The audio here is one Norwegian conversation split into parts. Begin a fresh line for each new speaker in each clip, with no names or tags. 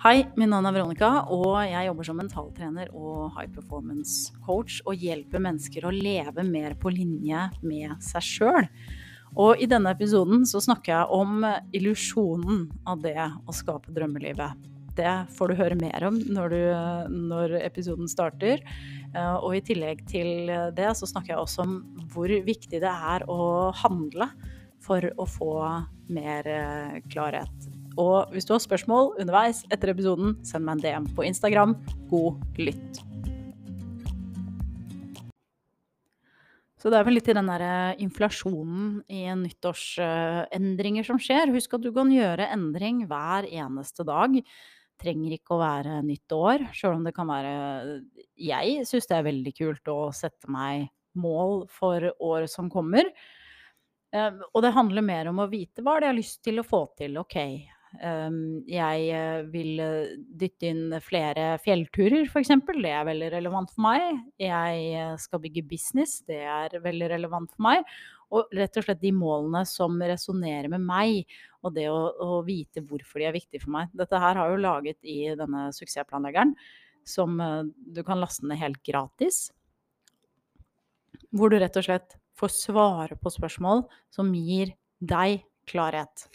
Hei, min navn er Veronica, og jeg jobber som mentaltrener og high performance coach og hjelper mennesker å leve mer på linje med seg sjøl. Og i denne episoden så snakker jeg om illusjonen av det å skape drømmelivet. Det får du høre mer om når, du, når episoden starter. Eh, og i tillegg til det så snakker jeg også om hvor viktig det er å handle for å få mer eh, klarhet og hvis du har spørsmål underveis etter episoden, send meg en DM på Instagram. God lytt. Så det er vel litt i den der eh, inflasjonen i nyttårsendringer som skjer. Husk at du kan gjøre endring hver eneste dag. Trenger ikke å være nytt år, sjøl om det kan være Jeg syns det er veldig kult å sette meg mål for året som kommer. Eh, og det handler mer om å vite hva det jeg har lyst til å få til. Ok, jeg eh, vil eh, dytte inn flere fjellturer, f.eks. Det er veldig relevant for meg. Jeg eh, skal bygge business. Det er veldig relevant for meg. Og rett og slett de målene som resonnerer med meg, og det å, å, vite hvorfor de er viktige for meg. Dette her har jeg jo laget i denne suksessplanleggeren, som du kan laste ned helt gratis. Hvor du rett og slett får svare på spørsmål som gir deg klarhet.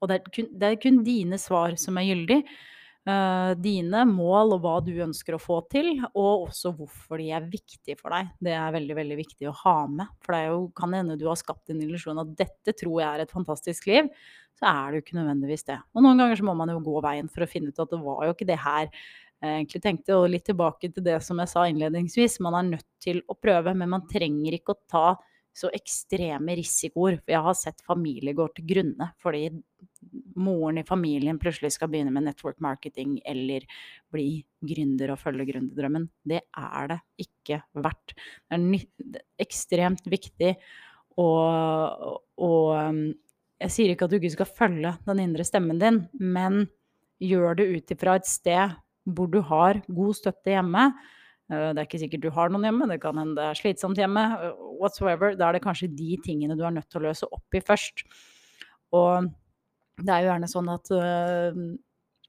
Og det er, kun, det er kun dine svar som er gyldig. Uh, dine mål og hva du ønsker å få til, og også hvorfor de er viktige for deg. Det er veldig veldig viktig å ha med. For det jo, kan hende du har skapt en illusjon at dette tror jeg er et fantastisk liv. Så er det jo ikke nødvendigvis det. Og noen ganger så må man jo gå veien for å finne ut at det var jo ikke det her jeg egentlig tenkte. Og litt tilbake til det som jeg sa innledningsvis. Man er nødt til å prøve, men man trenger ikke å ta så ekstreme risikoer. For jeg har sett familier gå til grunne fordi moren i familien plutselig skal begynne med network marketing eller bli gründer og følge gründerdrømmen. Det er det ikke verdt. Det er ekstremt viktig å um, Jeg sier ikke at du ikke skal følge den indre stemmen din, men gjør det ut ifra et sted hvor du har god støtte hjemme det er ikke sikkert du har noen hjemme, det kan hende det er slitsomt hjemme. Eh, whatsoever. Da er det kanskje de tingene du er nødt til å løse opp i først. Og det er jo gjerne sånn at uh,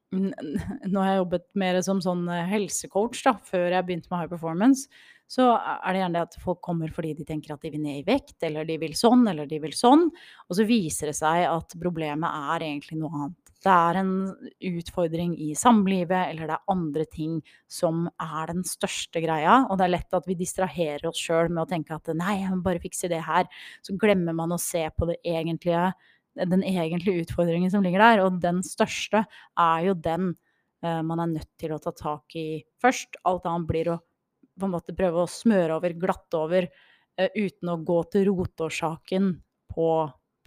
Nå har jeg jobbet mer som sånn helsecoach da, før jeg begynte med high performance. Så er det gjerne det at folk kommer fordi de tenker at de vil ned i vekt, eller de vil sånn, eller de vil sånn. Og så viser det seg at problemet er egentlig noe annet det er en utfordring i samlivet, eller det er andre ting som er den største greia. Og det er lett at vi distraherer oss sjøl med å tenke at nei, jeg må bare fikse det her. Så glemmer man å se på egentlige, den egentlige utfordringen som ligger der. Og den største er jo den uh, man er nødt til å ta tak i først. Alt annet blir å på en måte prøve å smøre over, glatte over, uh, uten å gå til rotårsaken på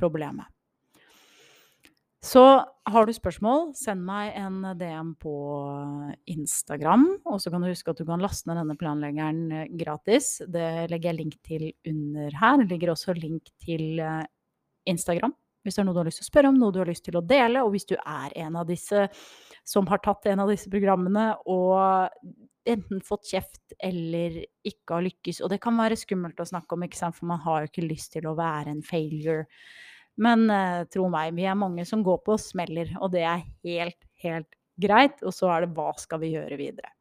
problemet. Så har du spørsmål, send meg en DM på Instagram. Og så kan du huske at du kan laste ned denne planleggeren eh, gratis. Det legger jeg link til under her. Det ligger også link til eh, Instagram hvis det er noe du har lyst til å spørre om, noe du har lyst til å dele. Og hvis du er en av disse som har tatt en av disse programmene og enten fått kjeft eller ikke har lykkes. Og det kan være skummelt å snakke om, for man har jo ikke lyst til å være en failure. Men uh, tro meg, vi er mange som går på og smeller, og det er helt, helt greit. Og så er det hva skal vi gjøre videre.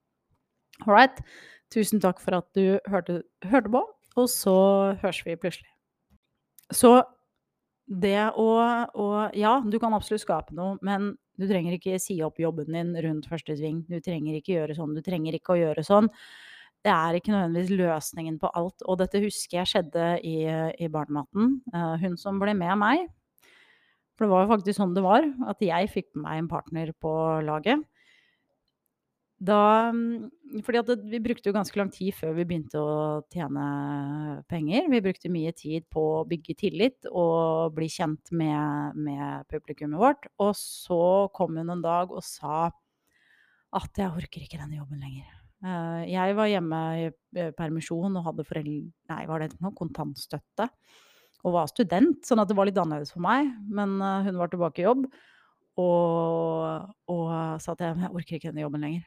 All right. Tusen takk for at du hørte, hørte på, og så høres vi plutselig. Så det å, å Ja, du kan absolutt skape noe, men du trenger ikke si opp jobben din rundt første sving. Du trenger ikke gjøre sånn, du trenger ikke å gjøre sånn det er ikke nødvendigvis løsningen på alt. Og dette husker jeg skjedde i, i Barnematen. Uh, hun som ble med meg. For det var jo faktisk sånn det var, at jeg fikk med meg en partner på laget. Da Fordi at det, vi brukte jo ganske lang tid før vi begynte å tjene penger. Vi brukte mye tid på å bygge tillit og bli kjent med, med publikummet vårt. Og så kom hun en dag og sa at jeg orker ikke denne jobben lenger. Eh, jeg var hjemme i eh, permisjon og hadde foreldre... Nei, var det noe? Kontantstøtte. Og var student, sånn at det var litt annerledes for meg. Men eh, hun var tilbake i jobb og, og sa at jeg, jeg orker ikke denne jobben lenger.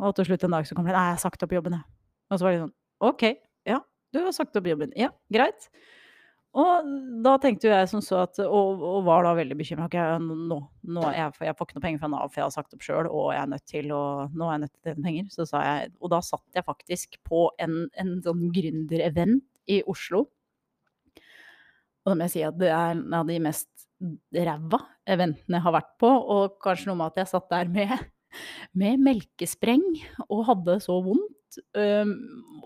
Og til slutt en dag så kom det Nei, jeg har sagt opp jobben, jeg. Og så var det sånn OK, ja, du har sagt opp jobben. Ja, greit. Og da tenkte jo jeg som så at og, og var da veldig bekymra. Okay, nå, nå jeg, jeg får ikke noe penger fra Nav, for jeg har sagt opp sjøl, og jeg er nødt til å Nå er jeg nødt til å tjene penger. Så sa jeg Og da satt jeg faktisk på en, en sånn gründerevent i Oslo. Og da må jeg si at det er en av de mest ræva eventene jeg har vært på, og kanskje noe med at jeg satt der med, med melkespreng og hadde så vondt Um,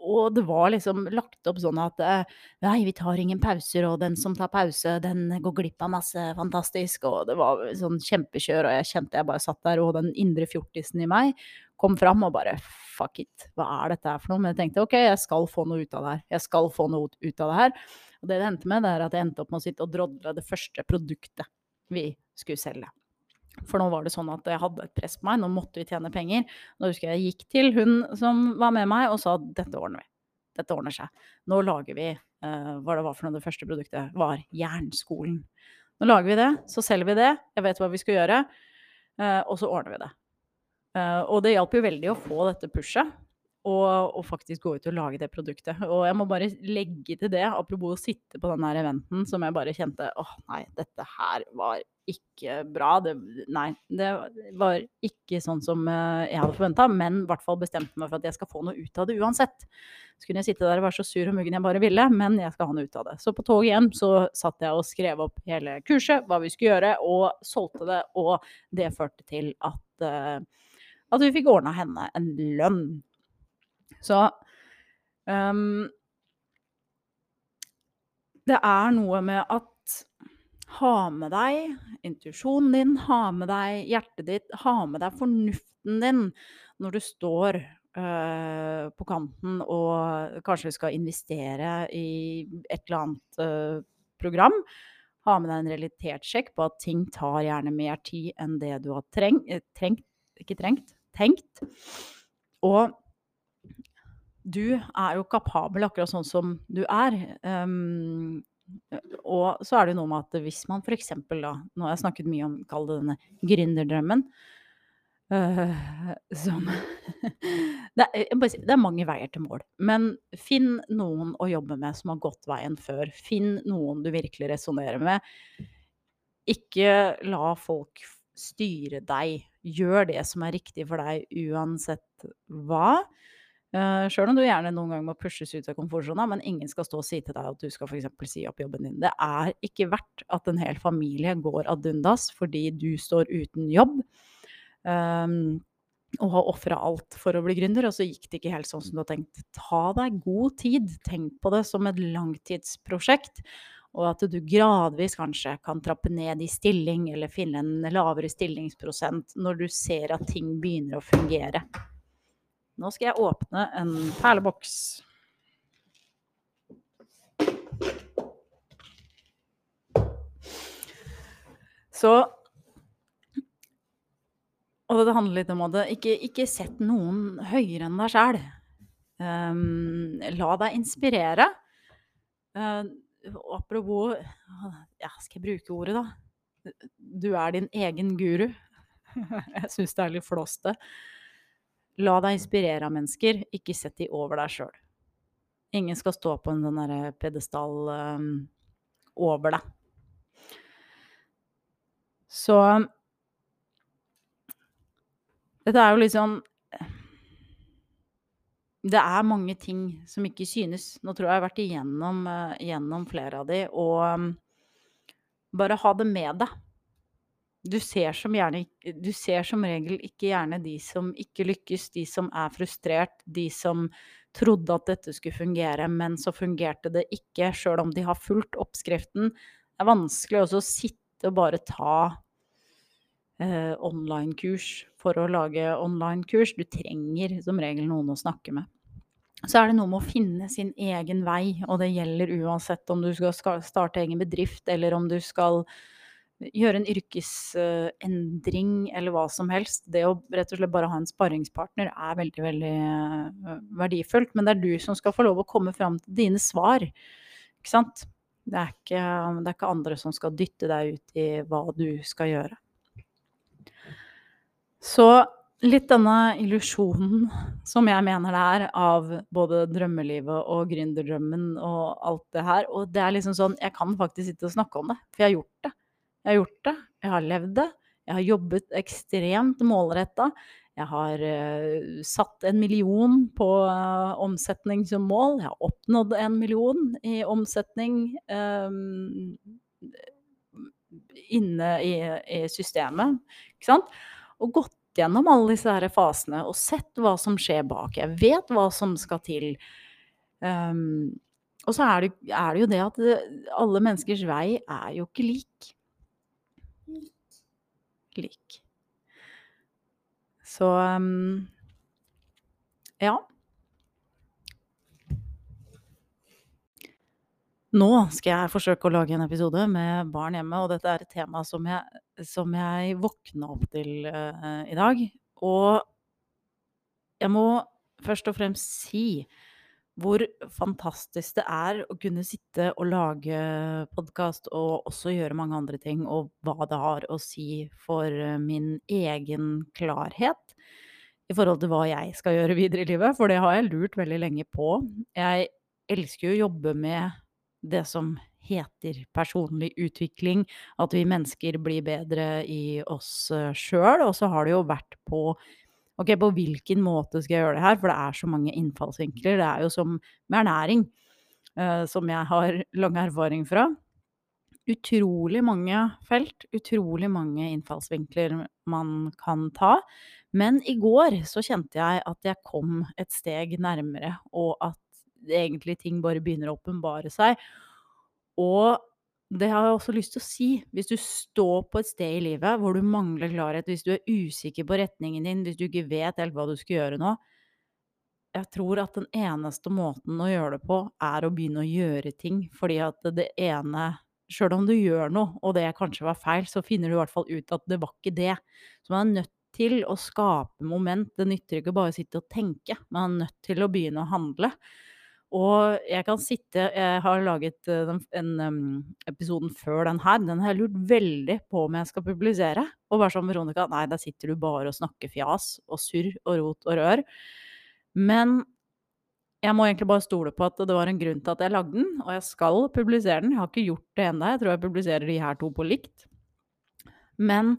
og det var liksom lagt opp sånn at uh, nei, vi tar ingen pauser, og den som tar pause, den går glipp av masse fantastisk. Og det var sånn kjempekjør, og jeg kjente jeg bare satt der, og den indre fjortisen i meg kom fram og bare fuck it, hva er dette her for noe? Men jeg tenkte ok, jeg skal få noe ut av det her. Jeg skal få noe ut av det her. Og det det endte med, det er at jeg endte opp med å sitte og drodle det første produktet vi skulle selge. For nå var det sånn at jeg hadde et press på meg, nå måtte vi tjene penger. Da husker jeg jeg gikk til hun som var med meg og sa dette ordner vi. Dette ordner seg. Nå lager vi uh, hva det var for noe det første produktet var. Jernskolen. Nå lager vi det, så selger vi det. Jeg vet hva vi skal gjøre. Uh, og så ordner vi det. Uh, og det hjalp jo veldig å få dette pushet. Og, og, faktisk gå ut og lage det produktet. Og jeg må bare legge til det, apropos å sitte på den eventen som jeg bare kjente åh nei, dette her var ikke bra. Det, nei, det var ikke sånn som eh, jeg hadde forventa, men i hvert fall bestemte meg for at jeg skal få noe ut av det uansett. Så kunne jeg sitte der og være så sur og muggen jeg bare ville, men jeg skal ha noe ut av det. Så på toget hjem så satt jeg og skrev opp hele kurset, hva vi skulle gjøre, og solgte det. Og det førte til at, uh, at vi fikk ordna henne en lønn. Så um, det er noe med at ha med deg intuisjonen din, ha med deg hjertet ditt, ha med deg fornuften din når du står uh, på kanten og kanskje skal investere i et eller annet uh, program. Ha med deg en realitetssjekk på at ting tar gjerne mer tid enn det du har treng, eh, trengt Ikke trengt, tenkt. Og du er jo kapabel akkurat sånn som du er. Um, og så er det jo noe med at hvis man f.eks. da Nå har jeg snakket mye om, kall det denne gründerdrømmen. Uh, som det, er, det, er, mange veier til mål. Men finn noen å jobbe med som har gått veien før. Finn noen du virkelig resonnerer med. Ikke la folk styre deg. Gjør det som er riktig for deg uansett hva. Uh, Sjøl om du gjerne noen ganger må pushes ut av komfortsona, men ingen skal stå og si til deg at du skal f.eks. si opp jobben din. Det er ikke verdt at en hel familie går ad undas fordi du står uten jobb. Um, og har ofra alt for å bli gründer, og så gikk det ikke helt sånn som du har tenkt. Ta deg god tid. Tenk på det som et langtidsprosjekt. Og at du gradvis kanskje kan trappe ned i stilling, eller finne en lavere stillingsprosent når du ser at ting begynner å fungere. Nå skal jeg åpne en perleboks. Så Og det handler litt om at ikke, ikke sett noen høyere enn deg sjæl. Um, ehm, la deg inspirere. Uh, apropos Ja, skal jeg bruke ordet, da? Du er din egen guru. jeg syns det er litt flåste. La deg inspirere av mennesker, ikke sett de over deg sjøl. Ingen skal stå på en sånn pedestall um, over deg. Så Dette er jo liksom Det er mange ting som ikke synes. Nå tror jeg jeg har vært igjennom, uh, gjennom flere av de, og um, bare ha det med deg. Du ser, gjerne, du ser som regel ikke gjerne de som ikke lykkes, de som er frustrert, de som trodde at dette skulle fungere, men så fungerte det ikke, sjøl om de har fulgt oppskriften. Det er vanskelig også å sitte og bare ta eh, online-kurs for å lage online-kurs. Du trenger som regel noen å snakke med. Så er det noe med å finne sin egen vei, og det gjelder uansett om du skal starte egen bedrift, eller om du skal gjøre en yrkesendring eller hva som helst. Det å rett og slett bare ha en sparringspartner er veldig, veldig eh, verdifullt. Men det er du som skal få lov å komme fram til dine svar. Ikke sant? Det er ikke, det er ikke andre som skal dytte deg ut i hva du skal gjøre. Så litt denne illusjonen som jeg mener det er av både drømmelivet og gründerdrømmen og alt det her. Og det er liksom sånn Jeg kan faktisk sitte og snakke om det, for jeg har gjort det. Jeg har gjort det. Jeg har levd det. Jeg har jobbet ekstremt målretta. Jeg har uh, satt en million på uh, omsetning som mål. Jeg har oppnådd en million i omsetning um, inne i, i systemet. Ikke sant? Og gått gjennom alle disse her fasene og sett hva som skjer bak. Jeg vet hva som skal til. Um, og så er det, er det, jo det at det, alle menneskers vei er jo ikke lik. Lik. Så um, ja. Nå skal jeg forsøke å lage en episode med barn hjemme, og dette er et tema som jeg, som jeg våkna opp til uh, i dag. Og jeg må først og fremst si hvor fantastisk det er å kunne sitte og lage podkast og også gjøre mange andre ting, og hva det har å si for min egen klarhet i forhold til hva jeg skal gjøre videre i livet, for det har jeg lurt veldig lenge på. Jeg elsker jo å jobbe med det som heter personlig utvikling, at vi mennesker blir bedre i oss eh, sjøl. Og så har det jo vært på Ok, på hvilken måte skal jeg gjøre det her? For det er så mange innfallsvinkler. Det er jo som med ernæring, uh, som jeg har lang erfaring fra. Utrolig mange felt, utrolig mange innfallsvinkler man kan ta. Men i går så kjente jeg at jeg kom et steg nærmere, og at egentlig ting bare begynner å åpenbare seg. Og det har jeg også lyst til å si. Hvis du står på et sted i livet hvor du mangler klarhet, hvis du er usikker på retningen din, hvis du ikke vet helt hva du skal gjøre nå Jeg tror at den eneste måten å gjøre det på, er å begynne å gjøre ting. Fordi at det ene Sjøl om du gjør noe, og det kanskje var feil, så finner du i hvert fall ut at det var ikke det. Så man er nødt til å skape moment. Det nytter ikke bare å sitte og tenke. Man er nødt til å begynne å handle. Og jeg kan sitte Jeg har laget uh, den, en um, episoden før den her. Den har jeg lurt veldig på om jeg skal publisere. Og bare sånn, Veronica, nei, der sitter du bare og snakker fjas og surr og rot og rør. Men jeg må egentlig bare stole på at det var en grunn til at jeg lagde den, og jeg skal publisere den. Jeg har ikke gjort det ennå. Jeg tror jeg publiserer de her to på likt. Men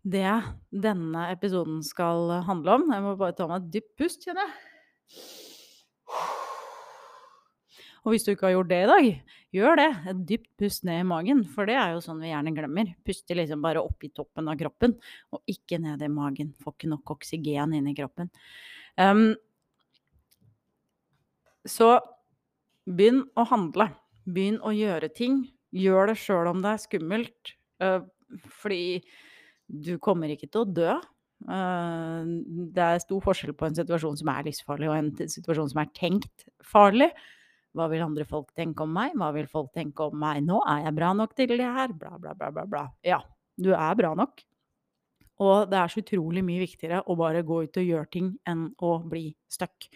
det denne episoden skal handle om Jeg må bare ta meg et dypt pust, kjenner jeg. Og hvis du ikke har gjort det i dag, gjør det. Et dypt pust ned i magen, for det er jo sånn vi gjerne glemmer. Puste liksom bare opp i toppen av kroppen, og ikke ned i magen. Får ikke nok oksygen inn i kroppen. Um, så begynn å handle. Begynn å gjøre ting. Gjør det sjøl om det er skummelt. Uh, fordi du kommer ikke til å dø. Uh, det er stor forskjell på en situasjon som er livsfarlig, og en situasjon som er tenkt farlig. Hva vil andre folk tenke om meg? Hva vil folk tenke om meg nå? Er jeg bra nok til det her? Bla, bla, bla, bla, bla. Ja, du er bra nok. Og det er så utrolig mye viktigere å bare gå ut og gjøre ting enn å bli stuck.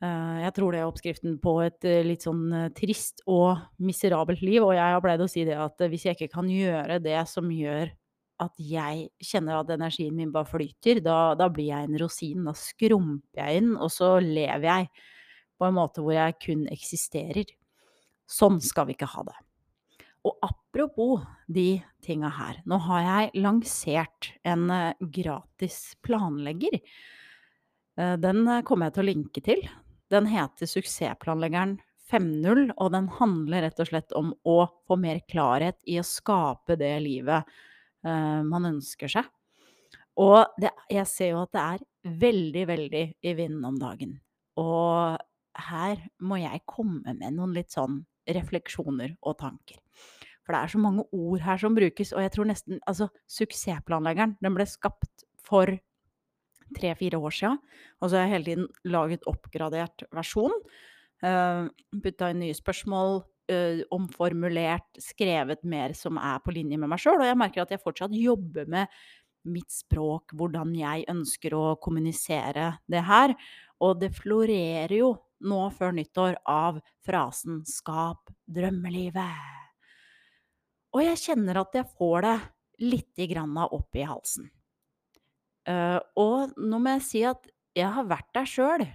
Uh, jeg tror det er oppskriften på et uh, litt sånn uh, trist og miserabelt liv. Og jeg har pleid å si det at hvis jeg ikke kan gjøre det som gjør at jeg kjenner at energien min bare flyter, da, da blir jeg en rosin. Da skrumper jeg inn, og så lever jeg på en måte hvor jeg kun eksisterer. Sånn skal vi ikke ha det. Og apropos de tinga her. Nå har jeg lansert en eh, gratis planlegger. Eh, den eh, kommer jeg til å linke til. Den heter Suksessplanleggeren 5.0, og den handler rett og slett om å få mer klarhet i å skape det livet man ønsker seg. Og det, jeg ser jo at det er veldig, veldig i vinden om dagen. Og her må jeg komme med noen litt sånn refleksjoner og tanker. For det er så mange ord her som brukes, og jeg tror nesten Altså, suksessplanleggeren, den ble skapt for tre-fire år sia, og så har jeg hele tiden laget oppgradert versjon. Uh, Putta inn nye spørsmål, uh, omformulert, skrevet mer som er på linje med meg sjøl. Og jeg merker at jeg fortsatt jobber med mitt språk, hvordan jeg ønsker å kommunisere det her. Og det florerer jo nå før nyttår av frasen 'skap drømmelivet'. Og jeg kjenner at jeg får det lite grann opp i halsen. Eh, og nå må jeg si at jeg har vært der sjøl.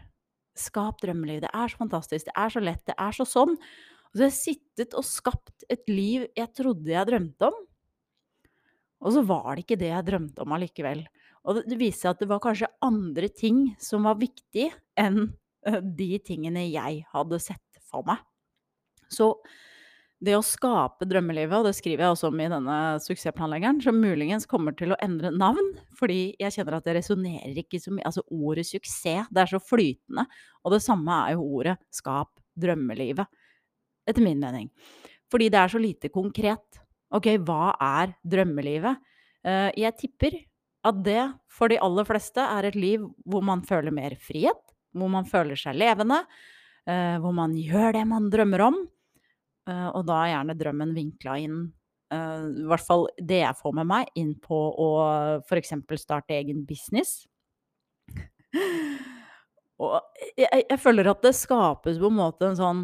Skap drømmeliv. Det er så fantastisk. Det er så lett. Det er så sånn. Og så har jeg sittet og skapt et liv jeg trodde jeg drømte om. Og så var det ikke det jeg drømte om allikevel. Og det, viste seg at det var kanskje andre ting som var viktig enn de tingene jeg hadde sett for meg. Så det å skape drømmelivet, og det skriver jeg også om i denne suksessplanleggeren, som muligens kommer til å endre navn, fordi jeg kjenner at det resonnerer ikke så mye Altså ordet suksess, det er så flytende. Og det samme er jo ordet skap drømmelivet, etter min mening. Fordi det er så lite konkret. Ok, hva er drømmelivet? Eh, jeg tipper at det for de aller fleste er et liv hvor man føler mer frihet, hvor man føler seg levende, eh, hvor man gjør det man drømmer om. Eh, og da er gjerne drømmen vinkla inn, i hvert fall det jeg får med meg, inn på å f.eks. starte egen business. Og jeg, jeg føler at det skapes på en måte en sånn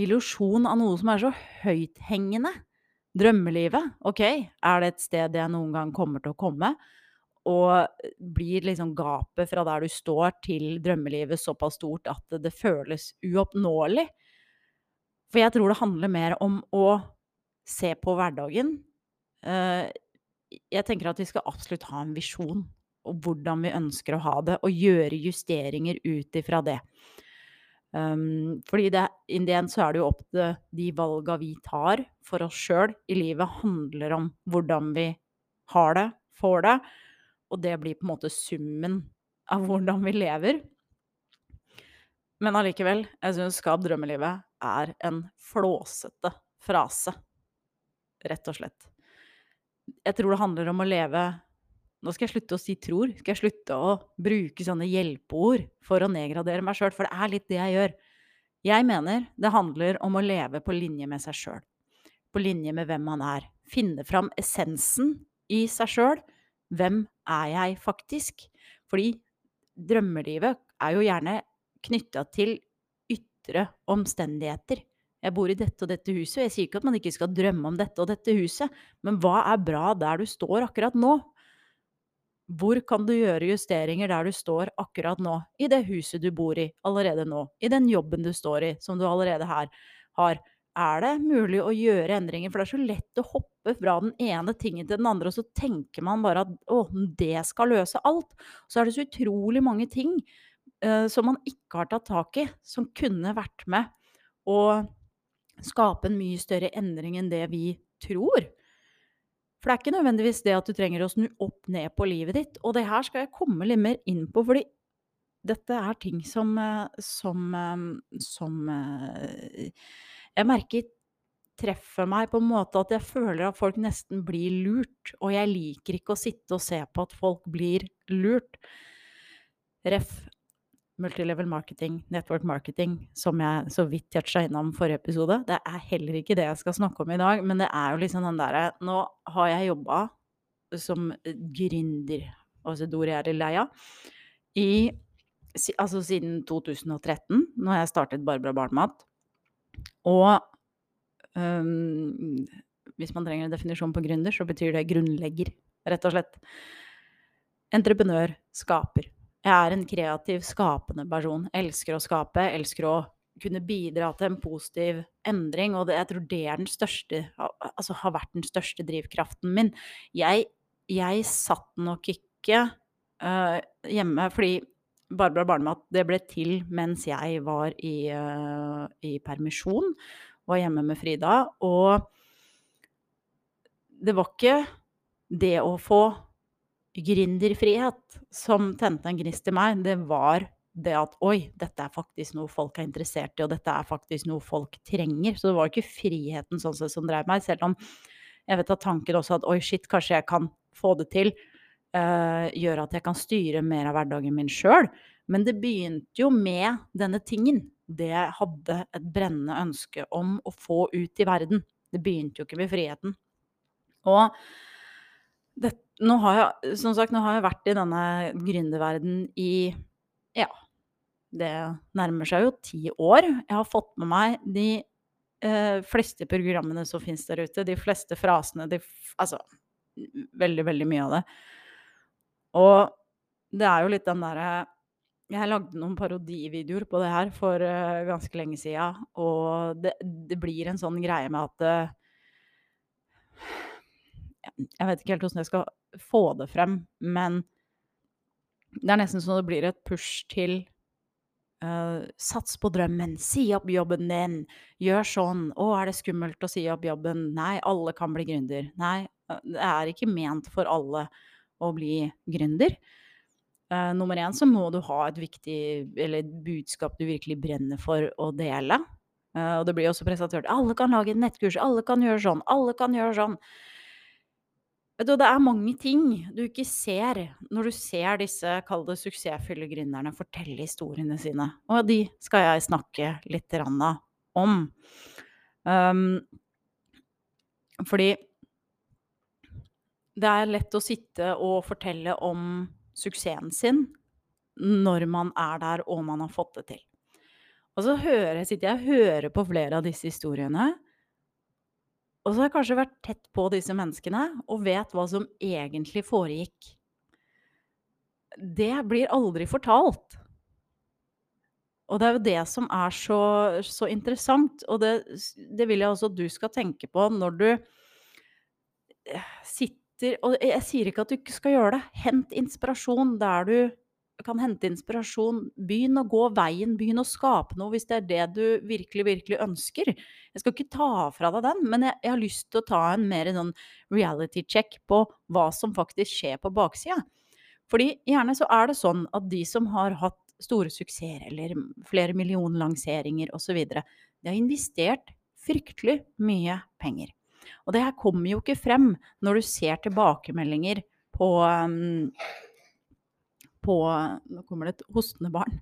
illusjon av noe som er så høythengende. Drømmelivet, ok, er det et sted jeg noen gang kommer til å komme? Og blir liksom gapet fra der du står til drømmelivet såpass stort at det føles uoppnåelig? For jeg tror det handler mer om å se på hverdagen. Eh, jeg tenker at vi skal absolutt ha en visjon om hvordan vi ønsker å ha det, og gjøre justeringer ut ifra det. Um, fordi det, the end så er det jo opp til de valga vi tar for oss sjøl i livet, handler om hvordan vi har det, får det. Og det blir på en måte summen av hvordan vi lever. Men allikevel, jeg syns 'skap drømmelivet' er en flåsete frase. Rett og slett. Jeg tror det handler om å leve Nå skal jeg slutte å si 'tror'. Skal jeg slutte å bruke sånne hjelpeord for å nedgradere meg sjøl, for det er litt det jeg gjør. Jeg mener det handler om å leve på linje med seg sjøl. På linje med hvem man er. Finne fram essensen i seg sjøl. Hvem er jeg faktisk? Fordi drømmelivet er jo gjerne knytta til ytre omstendigheter. Jeg bor i dette og dette huset, og jeg sier ikke at man ikke skal drømme om dette og dette huset, men hva er bra der du står akkurat nå? Hvor kan du gjøre justeringer der du står akkurat nå, i det huset du bor i allerede nå, i den jobben du står i, som du allerede her har? Er det mulig å gjøre endringer? For det er så lett å hoppe fra den ene tingen til den andre, og så tenker man bare at å, det skal løse alt. Så er det så utrolig mange ting uh, som man ikke har tatt tak i, som kunne vært med å skape en mye større endring enn det vi tror. For det er ikke nødvendigvis det at du trenger å snu opp ned på livet ditt. Og det her skal jeg komme litt mer inn på, fordi dette er ting som eh, som, eh, som jeg merker treffer meg på en måte at jeg føler at folk nesten blir lurt. Og jeg liker ikke å sitte og se på at folk blir lurt. Ref multilevel marketing, network marketing, som jeg så vidt toucha innom forrige episode. Det er heller ikke det jeg skal snakke om i dag, men det er jo liksom den derre Nå har jeg jobba som gründer, altså et ord er lei av, i Altså siden 2013, når jeg startet Barbara Barnemat. Og um, hvis man trenger en definisjon på gründer, så betyr det grunnlegger, rett og slett. Entreprenør, skaper. Jeg er en kreativ, skapende person. Elsker å skape, elsker å kunne bidra til en positiv endring. Og det, jeg tror det er den største, altså har vært den største drivkraften min. Jeg, jeg satt nok ikke uh, hjemme fordi Barbara Barnemat det ble til mens jeg var i, uh, i permisjon. Var hjemme med Frida. Og det var ikke det å få gründerfrihet som tente en gnist i meg, det var det at oi, dette er faktisk noe folk er interessert i, og dette er faktisk noe folk trenger. Så det var ikke friheten sånn sett som drev meg, selv om jeg vet at tanken også at oi, shit, kanskje jeg kan få det til. Uh, gjør at jeg kan styre mer av hverdagen min sjøl. Men det begynte jo med denne tingen. Det jeg hadde et brennende ønske om å få ut i verden. Det begynte jo ikke med friheten. Og det, nå har jeg, som sagt, nå har jeg vært i denne gründerverdenen i ja, det nærmer seg jo ti år. Jeg har fått med meg de eh, fleste programmene som finnes der ute. De fleste frasene. De, altså veldig, veldig mye av det. Og det er jo litt den derre Jeg lagde noen parodivideoer på det her for uh, ganske lenge sia, og det, det, blir en sånn greie med at uh, Jeg vet ikke helt åssen jeg skal få det frem, men det er nesten sånn det blir et push til Uh, sats på drømmen, si opp jobben din, gjør sånn. Å, er det skummelt å si opp jobben? Nei, alle kan bli gründer. Nei, det er ikke ment for alle å bli gründer. Uh, nummer én så må du ha et viktig, eller et budskap du virkelig brenner for å dele. Uh, og det blir også presentert alle kan lage et nettkurs, alle kan gjøre sånn, alle kan gjøre sånn. Vet du, det er mange ting du ikke ser når du ser disse, kall det suksessfulle gründerne, fortelle historiene sine. Og de skal jeg snakke litt om. Um, fordi det er lett å sitte og fortelle om suksessen sin når man er der og man har fått det til. Og så hører, sitter jeg og hører på flere av disse historiene, og så har jeg kanskje vært tett på disse menneskene og vet hva som egentlig foregikk. Det blir aldri fortalt. Og det er jo det som er så, så interessant, og det, det, vil jeg også at du skal tenke på når du eh, sitter Og jeg sier ikke at du ikke skal gjøre det. Hent inspirasjon der du kan hente inspirasjon. Begynn å gå veien, begynn å skape noe hvis det er det du virkelig, virkelig ønsker. Jeg skal ikke ta fra deg den, men jeg, jeg har lyst til å ta en mer sånn reality check på hva som faktisk skjer på baksida. Fordi gjerne så er det sånn at de som har hatt store suksesser eller flere millionlanseringer osv., de har investert fryktelig mye penger. Og det her kommer jo ikke frem når du ser tilbakemeldinger på um, på Nå kommer det et hostende barn.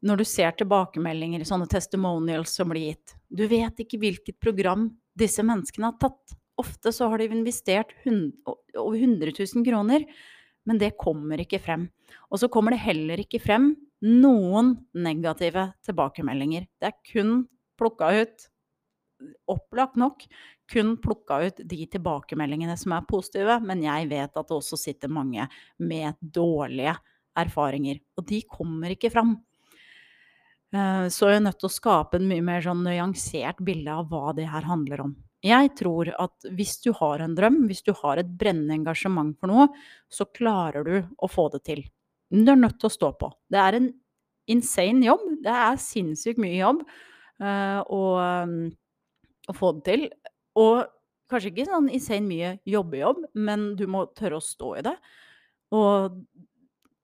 Når du ser tilbakemeldinger, sånne testimonials som blir gitt Du vet ikke hvilket program disse menneskene har tatt. Ofte så har de investert over 100 000 kroner, men det kommer ikke frem. Og så kommer det heller ikke frem noen negative tilbakemeldinger. Det er kun plukka ut, opplagt nok, kun plukka ut de tilbakemeldingene som er positive, men jeg vet at det også sitter mange med dårlige erfaringer. Og de kommer ikke fram. Eh, så jeg er nødt til å skape en mye mer sånn nyansert bilde av hva det her handler om. Jeg tror at hvis du har en drøm, hvis du har et brennende engasjement for noe, så klarer du å få det til. Men du er nødt til å stå på. Det er en insane jobb. Det er sinnssykt mye jobb uh, å, få det til. Og kanskje ikke sånn insane mye jobbejobb, men du må tørre å stå i det. Og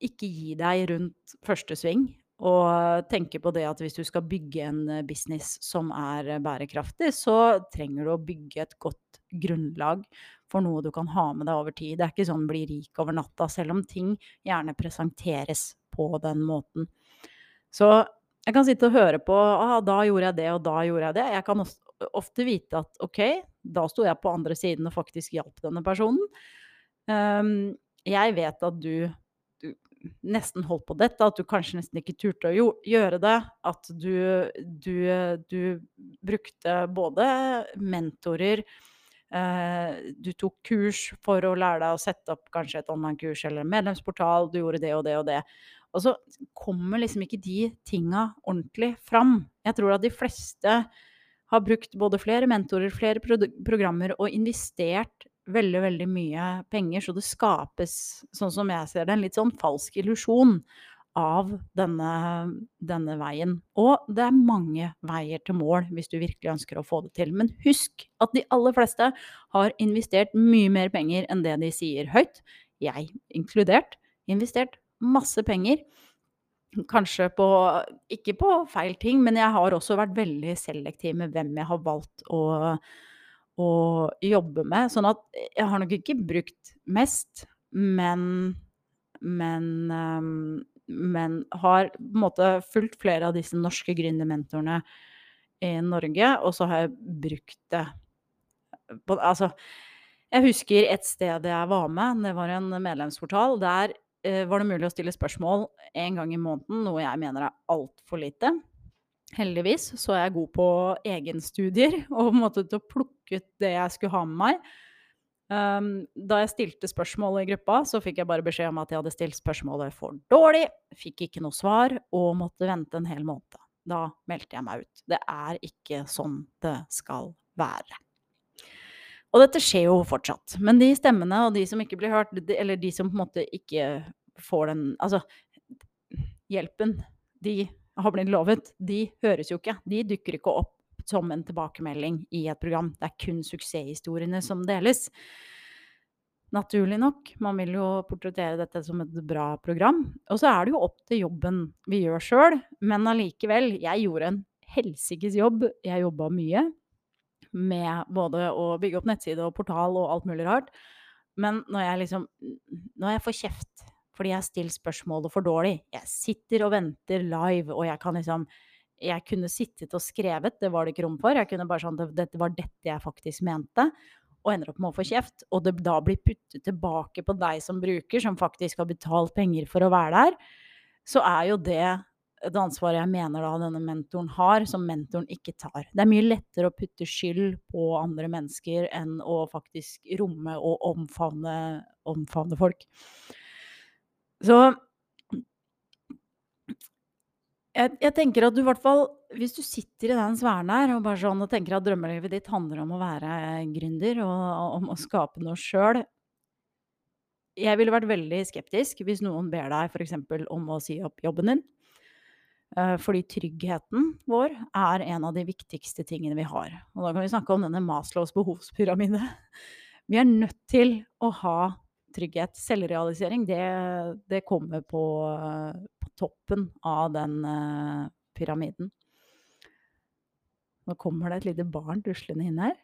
ikke gi deg rundt første sving. Og tenke på det at hvis du skal bygge en eh, business som er eh, bærekraftig, så trenger du å bygge et godt grunnlag for noe du kan ha med deg over tid. Det er ikke sånn bli rik over natta, selv om ting gjerne presenteres på den måten. Så jeg kan sitte og høre på ah, da gjorde jeg det, og da gjorde jeg det. Jeg kan ofte vite at ok, da sto jeg på andre siden og faktisk hjalp denne personen. Um, jeg vet at du nesten holdt på dette, at du kanskje nesten ikke turte å gjøre det. At du, du, du brukte både mentorer eh, Du tok kurs for å lære deg å sette opp kanskje et online-kurs eller en medlemsportal. Du gjorde det og det og det. Og så kommer liksom ikke de tinga ordentlig fram. Jeg tror at de fleste har brukt både flere mentorer, flere programmer og investert veldig, veldig mye penger, så det skapes, sånn som jeg ser det, en litt sånn falsk illusjon av denne, denne, veien. Og det er mange veier til mål hvis du virkelig ønsker å få det til. Men husk at de aller fleste har investert mye mer penger enn det de sier høyt. Jeg inkludert. Investert masse penger. Kanskje på Ikke på feil ting, men jeg har også vært veldig selektiv med hvem jeg har valgt å å jobbe med. Sånn at jeg har nok ikke brukt mest, men men, um, men har på en måte fulgt flere av disse norske gründermentorene i Norge, og så har jeg brukt det Altså, jeg husker et sted jeg var med, det var en medlemsportal. Der var det mulig å stille spørsmål en gang i måneden, noe jeg mener er altfor lite. Heldigvis så er jeg god på egenstudier og på en måte til å plukke ut det jeg skulle ha med meg. Um, da jeg stilte spørsmål i gruppa, så fikk jeg bare beskjed om at jeg hadde stilt spørsmålet for dårlig, fikk ikke noe svar og måtte vente en hel måned. Da meldte jeg meg ut. Det er ikke sånn det skal være. Og dette skjer jo fortsatt. Men de stemmene og de som ikke blir hørt, eller de som på en måte ikke får den Altså, hjelpen de har blitt lovet, de høres jo ikke. De dukker ikke opp som en tilbakemelding i et program. Det er kun suksesshistoriene som deles. Naturlig nok. Man vil jo portrettere dette som et bra program. Og så er det jo opp til jobben vi gjør sjøl, men allikevel. Jeg gjorde en helsikes jobb. Jeg jobba mye med både å bygge opp nettside og portal og alt mulig rart. Men når jeg liksom Når jeg får kjeft fordi jeg stiller spørsmålet for dårlig Jeg sitter og venter live, og jeg kan liksom jeg kunne sittet og skrevet, det var det ikke rom for. Jeg kunne bare sånn Dette var dette jeg faktisk mente. Og ender opp med å få kjeft. Og det da blir puttet tilbake på deg som bruker, som faktisk har betalt penger for å være der. Så er jo det et ansvar jeg mener da denne mentoren har, som mentoren ikke tar. Det er mye lettere å putte skyld på andre mennesker enn å faktisk romme og omfavne, omfavne folk. Så jeg, jeg, tenker at du i hvert fall, hvis du sitter i den sfæren her og bare sånn og tenker at drømmelivet ditt handler om å være gründer og om å skape noe sjøl Jeg ville vært veldig skeptisk hvis noen ber deg f.eks. om å si opp jobben din. Eh, fordi tryggheten vår er en av de viktigste tingene vi har. Og da kan vi snakke om denne Maslows behovspyramide. Vi er nødt til å ha trygghet. Selvrealisering, det, det kommer på, på, toppen av den uh, pyramiden. Nå kommer det et lite barn duslende inn her.